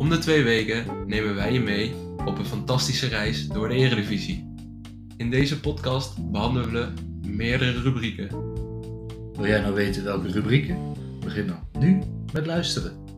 Om de twee weken nemen wij je mee op een fantastische reis door de Eredivisie. In deze podcast behandelen we meerdere rubrieken. Wil jij nou weten welke rubrieken? Begin dan nu met luisteren.